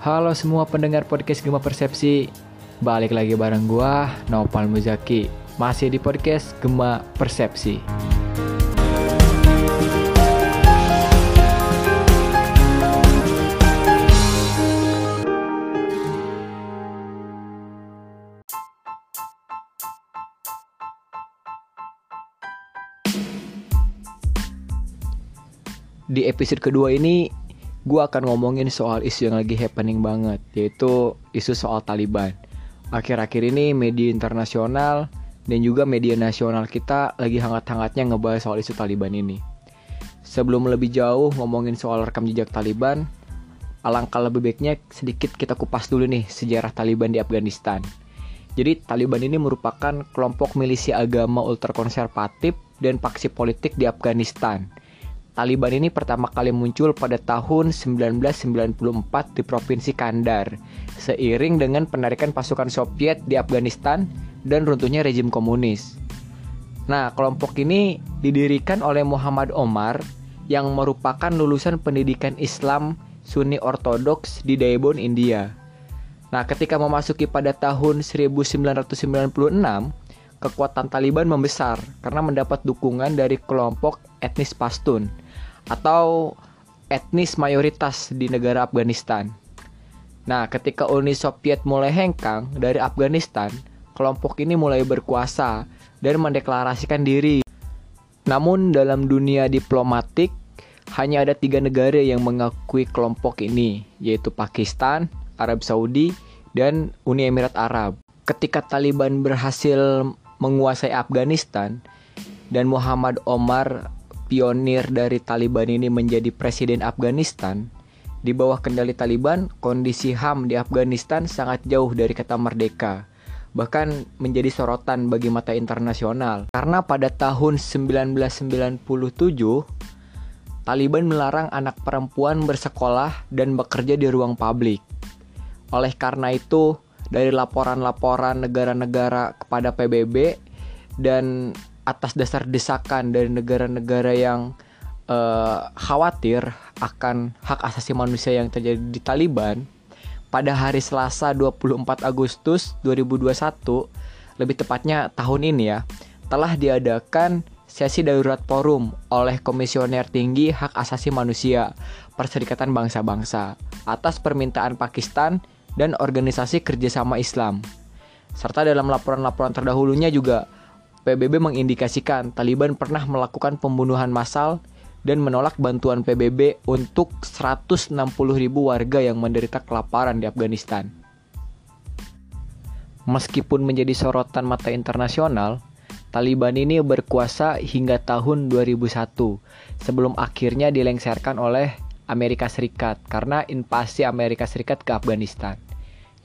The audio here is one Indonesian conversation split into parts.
Halo semua pendengar podcast Gema Persepsi. Balik lagi bareng gua, Nopal Muzaki. Masih di podcast Gema Persepsi. Di episode kedua ini gue akan ngomongin soal isu yang lagi happening banget yaitu isu soal Taliban. Akhir-akhir ini media internasional dan juga media nasional kita lagi hangat-hangatnya ngebahas soal isu Taliban ini. Sebelum lebih jauh ngomongin soal rekam jejak Taliban, alangkah lebih baiknya sedikit kita kupas dulu nih sejarah Taliban di Afghanistan. Jadi Taliban ini merupakan kelompok milisi agama ultrakonservatif dan paksi politik di Afghanistan Taliban ini pertama kali muncul pada tahun 1994 di Provinsi Kandar, seiring dengan penarikan pasukan Soviet di Afghanistan dan runtuhnya rejim komunis. Nah, kelompok ini didirikan oleh Muhammad Omar yang merupakan lulusan pendidikan Islam Sunni Ortodoks di Daebon, India. Nah, ketika memasuki pada tahun 1996, kekuatan Taliban membesar karena mendapat dukungan dari kelompok etnis Pashtun atau etnis mayoritas di negara Afghanistan. Nah, ketika Uni Soviet mulai hengkang dari Afghanistan, kelompok ini mulai berkuasa dan mendeklarasikan diri. Namun dalam dunia diplomatik, hanya ada tiga negara yang mengakui kelompok ini, yaitu Pakistan, Arab Saudi, dan Uni Emirat Arab. Ketika Taliban berhasil menguasai Afghanistan dan Muhammad Omar pionir dari Taliban ini menjadi presiden Afghanistan, di bawah kendali Taliban, kondisi HAM di Afghanistan sangat jauh dari kata merdeka, bahkan menjadi sorotan bagi mata internasional. Karena pada tahun 1997, Taliban melarang anak perempuan bersekolah dan bekerja di ruang publik. Oleh karena itu, dari laporan-laporan negara-negara kepada PBB dan atas dasar desakan dari negara-negara yang uh, khawatir akan hak asasi manusia yang terjadi di Taliban, pada hari Selasa 24 Agustus 2021, lebih tepatnya tahun ini ya, telah diadakan sesi darurat forum oleh Komisioner Tinggi Hak Asasi Manusia Perserikatan Bangsa-Bangsa atas permintaan Pakistan dan Organisasi Kerjasama Islam. Serta dalam laporan-laporan terdahulunya juga PBB mengindikasikan Taliban pernah melakukan pembunuhan massal dan menolak bantuan PBB untuk 160 ribu warga yang menderita kelaparan di Afghanistan. Meskipun menjadi sorotan mata internasional, Taliban ini berkuasa hingga tahun 2001 sebelum akhirnya dilengserkan oleh Amerika Serikat karena invasi Amerika Serikat ke Afghanistan.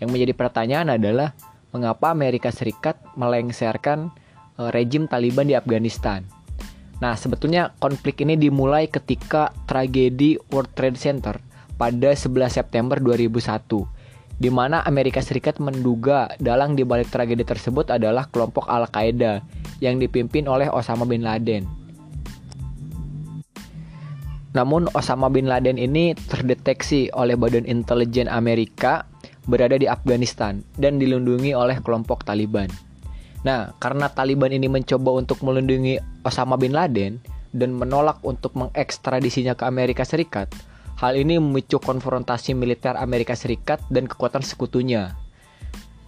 Yang menjadi pertanyaan adalah mengapa Amerika Serikat melengserkan Eh, rejim Taliban di Afghanistan. Nah, sebetulnya konflik ini dimulai ketika tragedi World Trade Center pada 11 September 2001 di mana Amerika Serikat menduga dalang di balik tragedi tersebut adalah kelompok Al-Qaeda yang dipimpin oleh Osama bin Laden. Namun Osama bin Laden ini terdeteksi oleh Badan Intelijen Amerika berada di Afghanistan dan dilindungi oleh kelompok Taliban. Nah, karena Taliban ini mencoba untuk melindungi Osama bin Laden dan menolak untuk mengekstradisinya ke Amerika Serikat, hal ini memicu konfrontasi militer Amerika Serikat dan kekuatan sekutunya.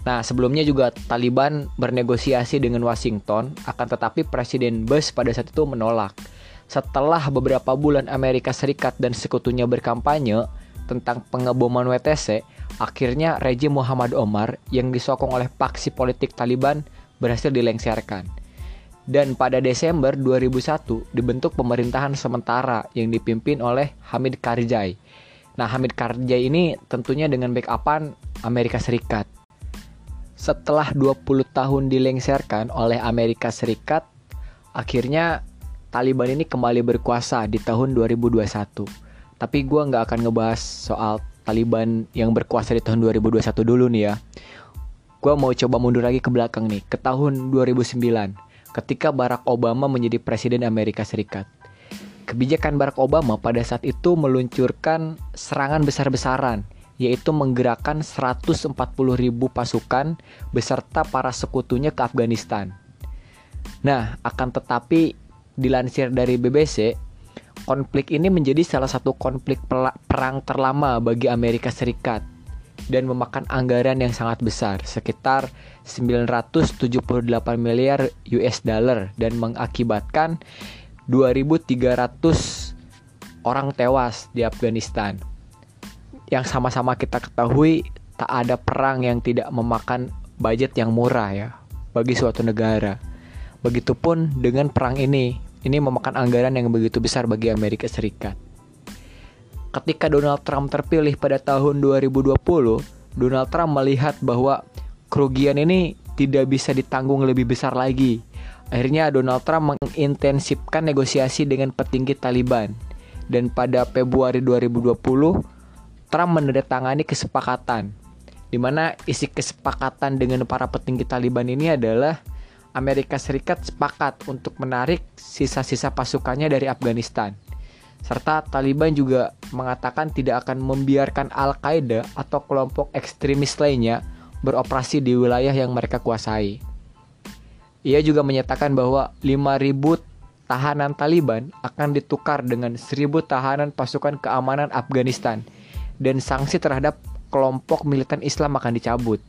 Nah, sebelumnya juga Taliban bernegosiasi dengan Washington, akan tetapi Presiden Bush pada saat itu menolak. Setelah beberapa bulan Amerika Serikat dan sekutunya berkampanye tentang pengeboman WTC, akhirnya rejim Muhammad Omar yang disokong oleh paksi politik Taliban berhasil dilengserkan. Dan pada Desember 2001 dibentuk pemerintahan sementara yang dipimpin oleh Hamid Karzai. Nah, Hamid Karzai ini tentunya dengan backupan Amerika Serikat. Setelah 20 tahun dilengserkan oleh Amerika Serikat, akhirnya Taliban ini kembali berkuasa di tahun 2021. Tapi gue nggak akan ngebahas soal Taliban yang berkuasa di tahun 2021 dulu nih ya gue mau coba mundur lagi ke belakang nih, ke tahun 2009, ketika Barack Obama menjadi Presiden Amerika Serikat. Kebijakan Barack Obama pada saat itu meluncurkan serangan besar-besaran yaitu menggerakkan 140 ribu pasukan beserta para sekutunya ke Afghanistan. Nah, akan tetapi dilansir dari BBC, konflik ini menjadi salah satu konflik perang terlama bagi Amerika Serikat dan memakan anggaran yang sangat besar, sekitar 978 miliar US dollar dan mengakibatkan 2300 orang tewas di Afghanistan. Yang sama-sama kita ketahui tak ada perang yang tidak memakan budget yang murah ya bagi suatu negara. Begitupun dengan perang ini, ini memakan anggaran yang begitu besar bagi Amerika Serikat. Ketika Donald Trump terpilih pada tahun 2020, Donald Trump melihat bahwa kerugian ini tidak bisa ditanggung lebih besar lagi. Akhirnya Donald Trump mengintensifkan negosiasi dengan petinggi Taliban dan pada Februari 2020 Trump menandatangani kesepakatan di mana isi kesepakatan dengan para petinggi Taliban ini adalah Amerika Serikat sepakat untuk menarik sisa-sisa pasukannya dari Afghanistan. Serta Taliban juga mengatakan tidak akan membiarkan Al-Qaeda atau kelompok ekstremis lainnya beroperasi di wilayah yang mereka kuasai. Ia juga menyatakan bahwa 5.000 tahanan Taliban akan ditukar dengan seribu tahanan pasukan keamanan Afghanistan dan sanksi terhadap kelompok militan Islam akan dicabut.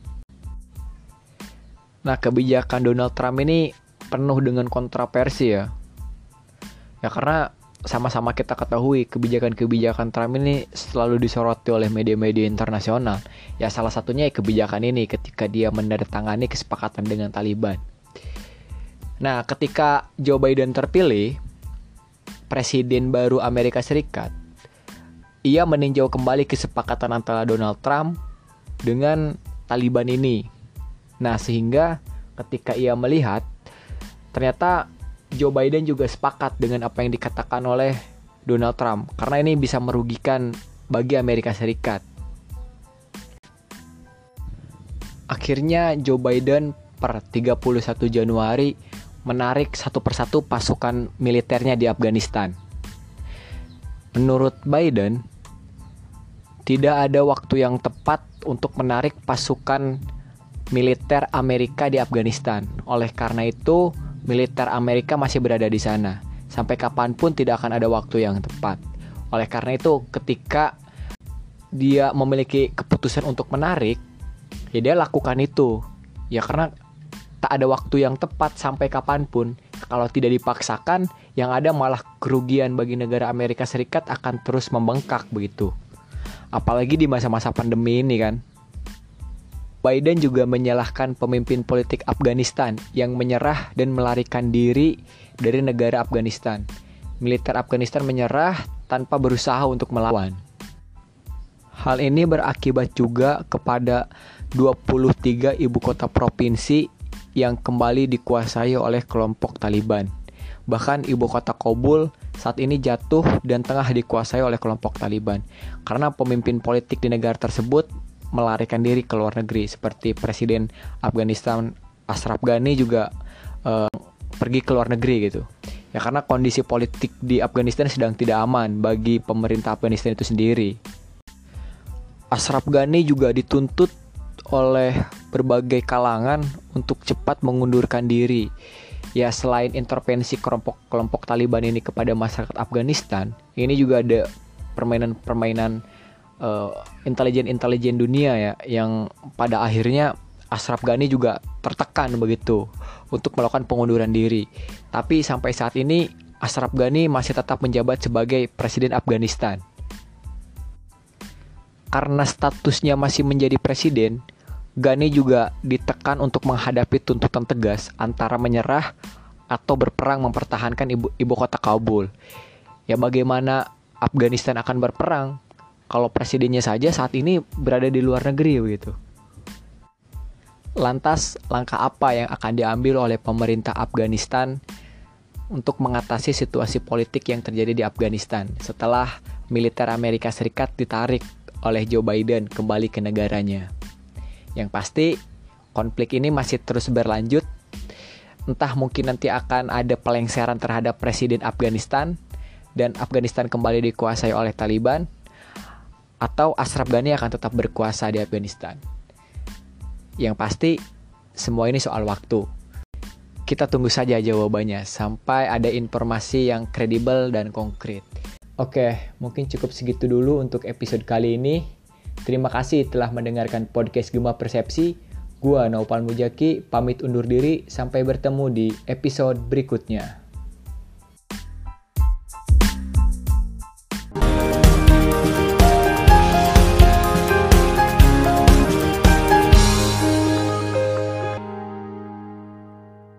Nah, kebijakan Donald Trump ini penuh dengan kontroversi ya. Ya karena sama-sama kita ketahui kebijakan-kebijakan Trump ini selalu disoroti oleh media-media internasional. Ya salah satunya ya kebijakan ini ketika dia menandatangani kesepakatan dengan Taliban. Nah, ketika Joe Biden terpilih, presiden baru Amerika Serikat, ia meninjau kembali kesepakatan antara Donald Trump dengan Taliban ini. Nah, sehingga ketika ia melihat ternyata Joe Biden juga sepakat dengan apa yang dikatakan oleh Donald Trump karena ini bisa merugikan bagi Amerika Serikat. Akhirnya Joe Biden per 31 Januari menarik satu persatu pasukan militernya di Afghanistan. Menurut Biden, tidak ada waktu yang tepat untuk menarik pasukan militer Amerika di Afghanistan. Oleh karena itu, militer Amerika masih berada di sana. Sampai kapan pun tidak akan ada waktu yang tepat. Oleh karena itu, ketika dia memiliki keputusan untuk menarik, ya dia lakukan itu. Ya karena tak ada waktu yang tepat sampai kapan pun. Kalau tidak dipaksakan, yang ada malah kerugian bagi negara Amerika Serikat akan terus membengkak begitu. Apalagi di masa-masa pandemi ini kan. Biden juga menyalahkan pemimpin politik Afghanistan yang menyerah dan melarikan diri dari negara Afghanistan. Militer Afghanistan menyerah tanpa berusaha untuk melawan. Hal ini berakibat juga kepada 23 ibu kota provinsi yang kembali dikuasai oleh kelompok Taliban. Bahkan ibu kota Kabul saat ini jatuh dan tengah dikuasai oleh kelompok Taliban karena pemimpin politik di negara tersebut melarikan diri ke luar negeri seperti Presiden Afghanistan Ashraf Ghani juga uh, pergi ke luar negeri gitu. Ya karena kondisi politik di Afghanistan sedang tidak aman bagi pemerintah Afghanistan itu sendiri. Ashraf Ghani juga dituntut oleh berbagai kalangan untuk cepat mengundurkan diri. Ya selain intervensi kelompok-kelompok Taliban ini kepada masyarakat Afghanistan, ini juga ada permainan-permainan uh, intelijen-intelijen dunia ya yang pada akhirnya Ashraf Ghani juga tertekan begitu untuk melakukan pengunduran diri. Tapi sampai saat ini Ashraf Ghani masih tetap menjabat sebagai presiden Afghanistan. Karena statusnya masih menjadi presiden, Gani juga ditekan untuk menghadapi tuntutan tegas antara menyerah atau berperang mempertahankan ibu, ibu kota Kabul. Ya bagaimana Afghanistan akan berperang kalau presidennya saja saat ini berada di luar negeri begitu. Lantas langkah apa yang akan diambil oleh pemerintah Afghanistan untuk mengatasi situasi politik yang terjadi di Afghanistan setelah militer Amerika Serikat ditarik oleh Joe Biden kembali ke negaranya? Yang pasti konflik ini masih terus berlanjut. Entah mungkin nanti akan ada pelengseran terhadap presiden Afghanistan dan Afghanistan kembali dikuasai oleh Taliban atau Ashraf Ghani akan tetap berkuasa di Afghanistan. Yang pasti semua ini soal waktu. Kita tunggu saja jawabannya sampai ada informasi yang kredibel dan konkret. Oke, mungkin cukup segitu dulu untuk episode kali ini. Terima kasih telah mendengarkan podcast Gema Persepsi. Gua Naupal Mujaki pamit undur diri sampai bertemu di episode berikutnya.